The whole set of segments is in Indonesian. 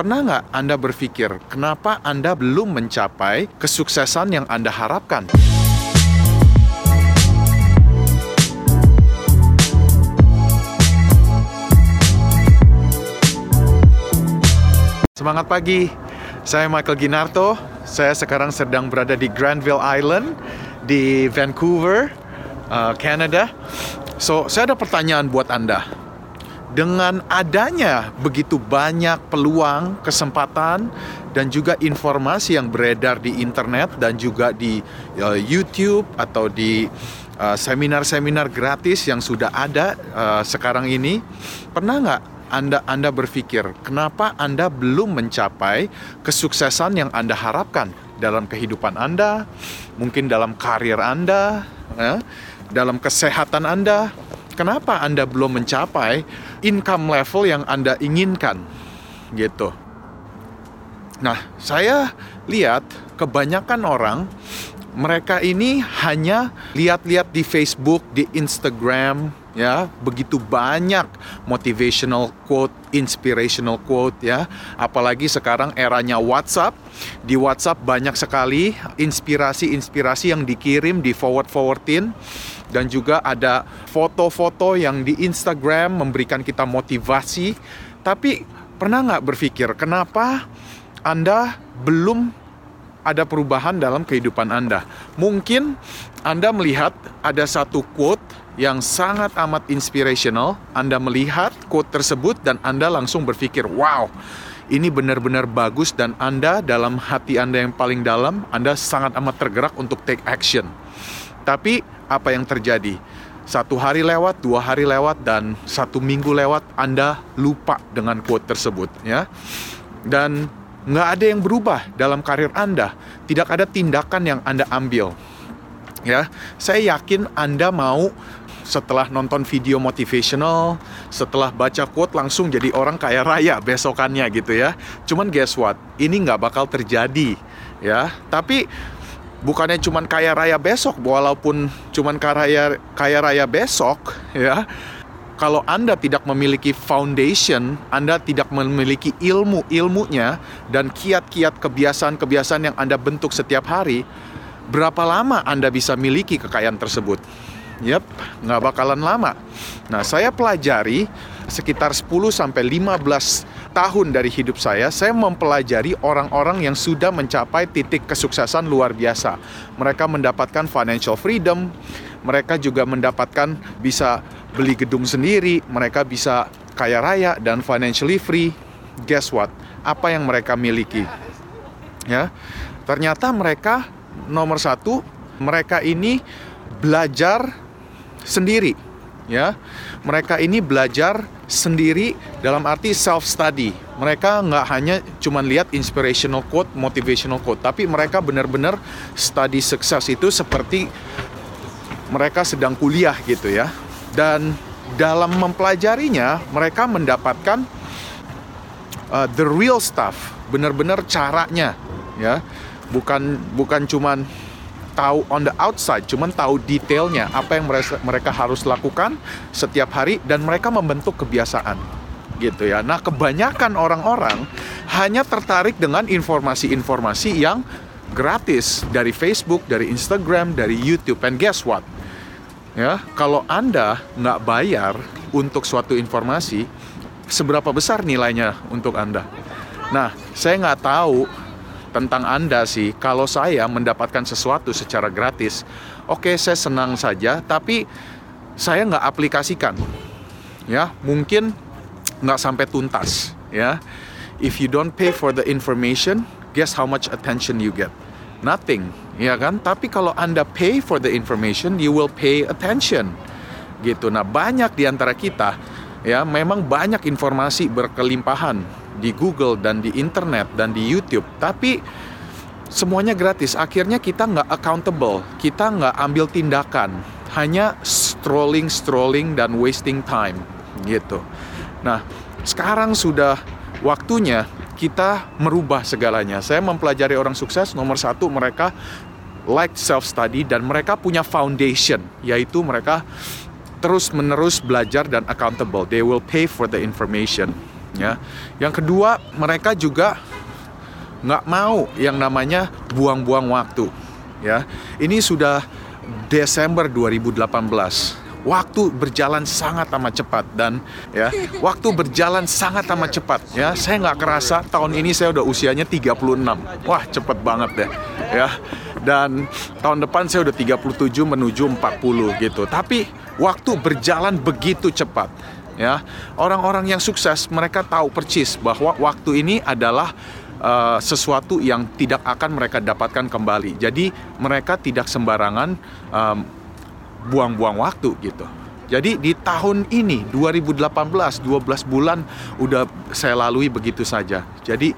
Pernah nggak Anda berpikir, kenapa Anda belum mencapai kesuksesan yang Anda harapkan? Semangat pagi, saya Michael Ginarto. Saya sekarang sedang berada di Granville Island di Vancouver, uh, Canada. So, saya ada pertanyaan buat Anda. Dengan adanya begitu banyak peluang, kesempatan, dan juga informasi yang beredar di internet dan juga di uh, YouTube atau di uh, seminar-seminar gratis yang sudah ada uh, sekarang ini, pernah nggak anda Anda berpikir, kenapa Anda belum mencapai kesuksesan yang Anda harapkan dalam kehidupan Anda, mungkin dalam karir Anda, ya, dalam kesehatan Anda? Kenapa Anda belum mencapai income level yang Anda inginkan? Gitu. Nah, saya lihat kebanyakan orang mereka ini hanya lihat-lihat di Facebook, di Instagram, ya begitu banyak motivational quote, inspirational quote ya. Apalagi sekarang eranya WhatsApp. Di WhatsApp banyak sekali inspirasi-inspirasi yang dikirim di forward-forwardin dan juga ada foto-foto yang di Instagram memberikan kita motivasi. Tapi pernah nggak berpikir kenapa Anda belum ada perubahan dalam kehidupan Anda? Mungkin Anda melihat ada satu quote yang sangat amat inspirational. Anda melihat quote tersebut dan Anda langsung berpikir, "Wow, ini benar-benar bagus dan Anda dalam hati Anda yang paling dalam, Anda sangat amat tergerak untuk take action." Tapi apa yang terjadi? Satu hari lewat, dua hari lewat, dan satu minggu lewat, Anda lupa dengan quote tersebut, ya. Dan nggak ada yang berubah dalam karir Anda. Tidak ada tindakan yang Anda ambil. Ya, saya yakin Anda mau setelah nonton video motivational, setelah baca quote langsung jadi orang kaya raya besokannya gitu ya. Cuman guess what? Ini nggak bakal terjadi ya. Tapi bukannya cuman kaya raya besok, walaupun cuman kaya kaya raya besok ya. Kalau Anda tidak memiliki foundation, Anda tidak memiliki ilmu-ilmunya dan kiat-kiat kebiasaan-kebiasaan yang Anda bentuk setiap hari, berapa lama Anda bisa miliki kekayaan tersebut? Yap, nggak bakalan lama. Nah, saya pelajari sekitar 10 sampai 15 tahun dari hidup saya, saya mempelajari orang-orang yang sudah mencapai titik kesuksesan luar biasa. Mereka mendapatkan financial freedom, mereka juga mendapatkan bisa beli gedung sendiri, mereka bisa kaya raya dan financially free. Guess what? Apa yang mereka miliki? Ya, ternyata mereka nomor satu, mereka ini belajar sendiri ya. Mereka ini belajar sendiri dalam arti self study mereka nggak hanya cuman lihat inspirational quote motivational quote tapi mereka benar-benar study sukses itu seperti mereka sedang kuliah gitu ya. Dan dalam mempelajarinya mereka mendapatkan uh, the real stuff benar-benar caranya ya. Bukan bukan cuman tahu on the outside, cuman tahu detailnya apa yang mereka, harus lakukan setiap hari dan mereka membentuk kebiasaan gitu ya. Nah, kebanyakan orang-orang hanya tertarik dengan informasi-informasi yang gratis dari Facebook, dari Instagram, dari YouTube. And guess what? Ya, kalau Anda nggak bayar untuk suatu informasi, seberapa besar nilainya untuk Anda? Nah, saya nggak tahu tentang Anda sih, kalau saya mendapatkan sesuatu secara gratis, oke okay, saya senang saja, tapi saya nggak aplikasikan. Ya, mungkin nggak sampai tuntas. Ya, if you don't pay for the information, guess how much attention you get? Nothing, ya kan? Tapi kalau Anda pay for the information, you will pay attention. Gitu. Nah, banyak di antara kita ya memang banyak informasi berkelimpahan di Google dan di internet dan di YouTube. Tapi semuanya gratis. Akhirnya kita nggak accountable. Kita nggak ambil tindakan. Hanya strolling strolling dan wasting time. Gitu. Nah sekarang sudah waktunya kita merubah segalanya. Saya mempelajari orang sukses nomor satu mereka like self study dan mereka punya foundation yaitu mereka terus menerus belajar dan accountable. They will pay for the information Ya, yang kedua mereka juga nggak mau yang namanya buang-buang waktu. Ya, ini sudah Desember 2018 waktu berjalan sangat amat cepat dan ya waktu berjalan sangat amat cepat. Ya saya nggak kerasa tahun ini saya udah usianya 36 wah cepet banget deh. Ya. Dan tahun depan saya udah 37 menuju 40 gitu. Tapi waktu berjalan begitu cepat ya orang-orang yang sukses mereka tahu percis bahwa waktu ini adalah uh, sesuatu yang tidak akan mereka dapatkan kembali jadi mereka tidak sembarangan um, buang-buang waktu gitu. Jadi di tahun ini 2018 12 bulan udah saya lalui begitu saja. Jadi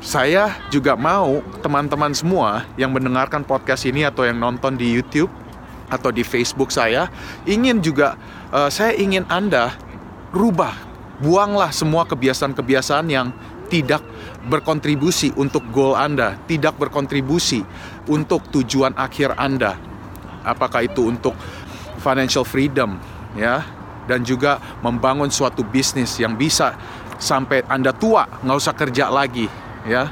saya juga mau teman-teman semua yang mendengarkan podcast ini atau yang nonton di YouTube atau di Facebook saya ingin juga uh, saya ingin Anda rubah, buanglah semua kebiasaan-kebiasaan yang tidak berkontribusi untuk goal Anda, tidak berkontribusi untuk tujuan akhir Anda. Apakah itu untuk financial freedom ya dan juga membangun suatu bisnis yang bisa sampai anda tua nggak usah kerja lagi ya.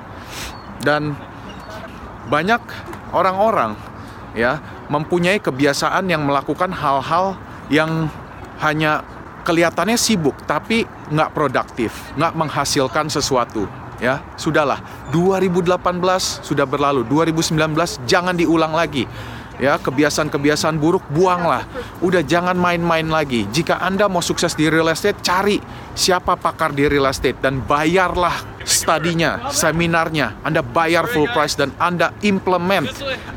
Dan banyak orang-orang ya mempunyai kebiasaan yang melakukan hal-hal yang hanya kelihatannya sibuk tapi nggak produktif nggak menghasilkan sesuatu ya. Sudahlah 2018 sudah berlalu 2019 jangan diulang lagi ya. Kebiasaan-kebiasaan buruk buanglah. Udah jangan main-main lagi. Jika anda mau sukses di real estate cari siapa pakar di real estate dan bayarlah studinya seminarnya anda bayar full price dan anda implement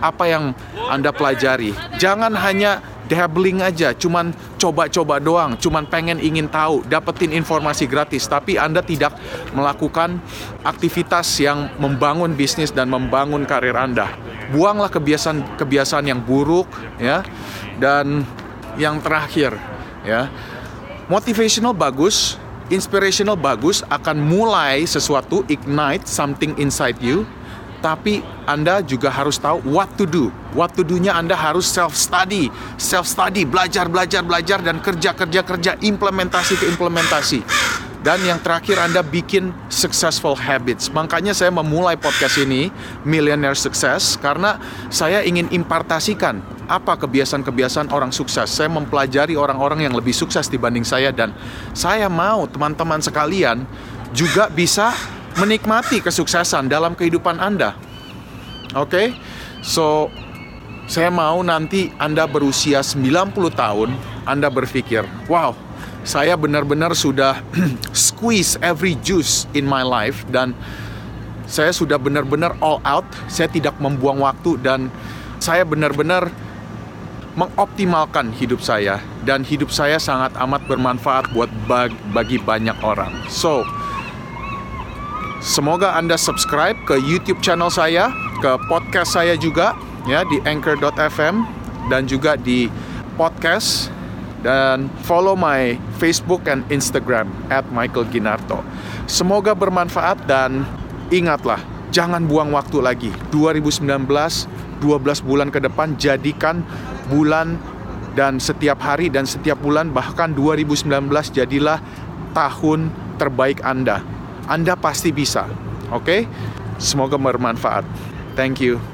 apa yang anda pelajari jangan hanya dabbling aja, cuman coba-coba doang, cuman pengen ingin tahu, dapetin informasi gratis, tapi Anda tidak melakukan aktivitas yang membangun bisnis dan membangun karir Anda. Buanglah kebiasaan-kebiasaan yang buruk ya. Dan yang terakhir ya. Motivational bagus, inspirational bagus akan mulai sesuatu ignite something inside you tapi Anda juga harus tahu what to do. What to do-nya Anda harus self study, self study, belajar, belajar, belajar dan kerja, kerja, kerja, implementasi ke implementasi. Dan yang terakhir Anda bikin successful habits. Makanya saya memulai podcast ini Millionaire Success karena saya ingin impartasikan apa kebiasaan-kebiasaan orang sukses. Saya mempelajari orang-orang yang lebih sukses dibanding saya dan saya mau teman-teman sekalian juga bisa menikmati kesuksesan dalam kehidupan Anda. Oke, okay? so saya mau nanti Anda berusia 90 tahun, Anda berpikir, wow, saya benar-benar sudah squeeze every juice in my life dan saya sudah benar-benar all out, saya tidak membuang waktu dan saya benar-benar mengoptimalkan hidup saya dan hidup saya sangat amat bermanfaat buat bagi banyak orang. So, Semoga Anda subscribe ke YouTube channel saya, ke podcast saya juga ya di anchor.fm dan juga di podcast dan follow my Facebook and Instagram at Michael Ginarto. Semoga bermanfaat dan ingatlah jangan buang waktu lagi. 2019 12 bulan ke depan jadikan bulan dan setiap hari dan setiap bulan bahkan 2019 jadilah tahun terbaik Anda anda pasti bisa. Oke? Okay? Semoga bermanfaat. Thank you.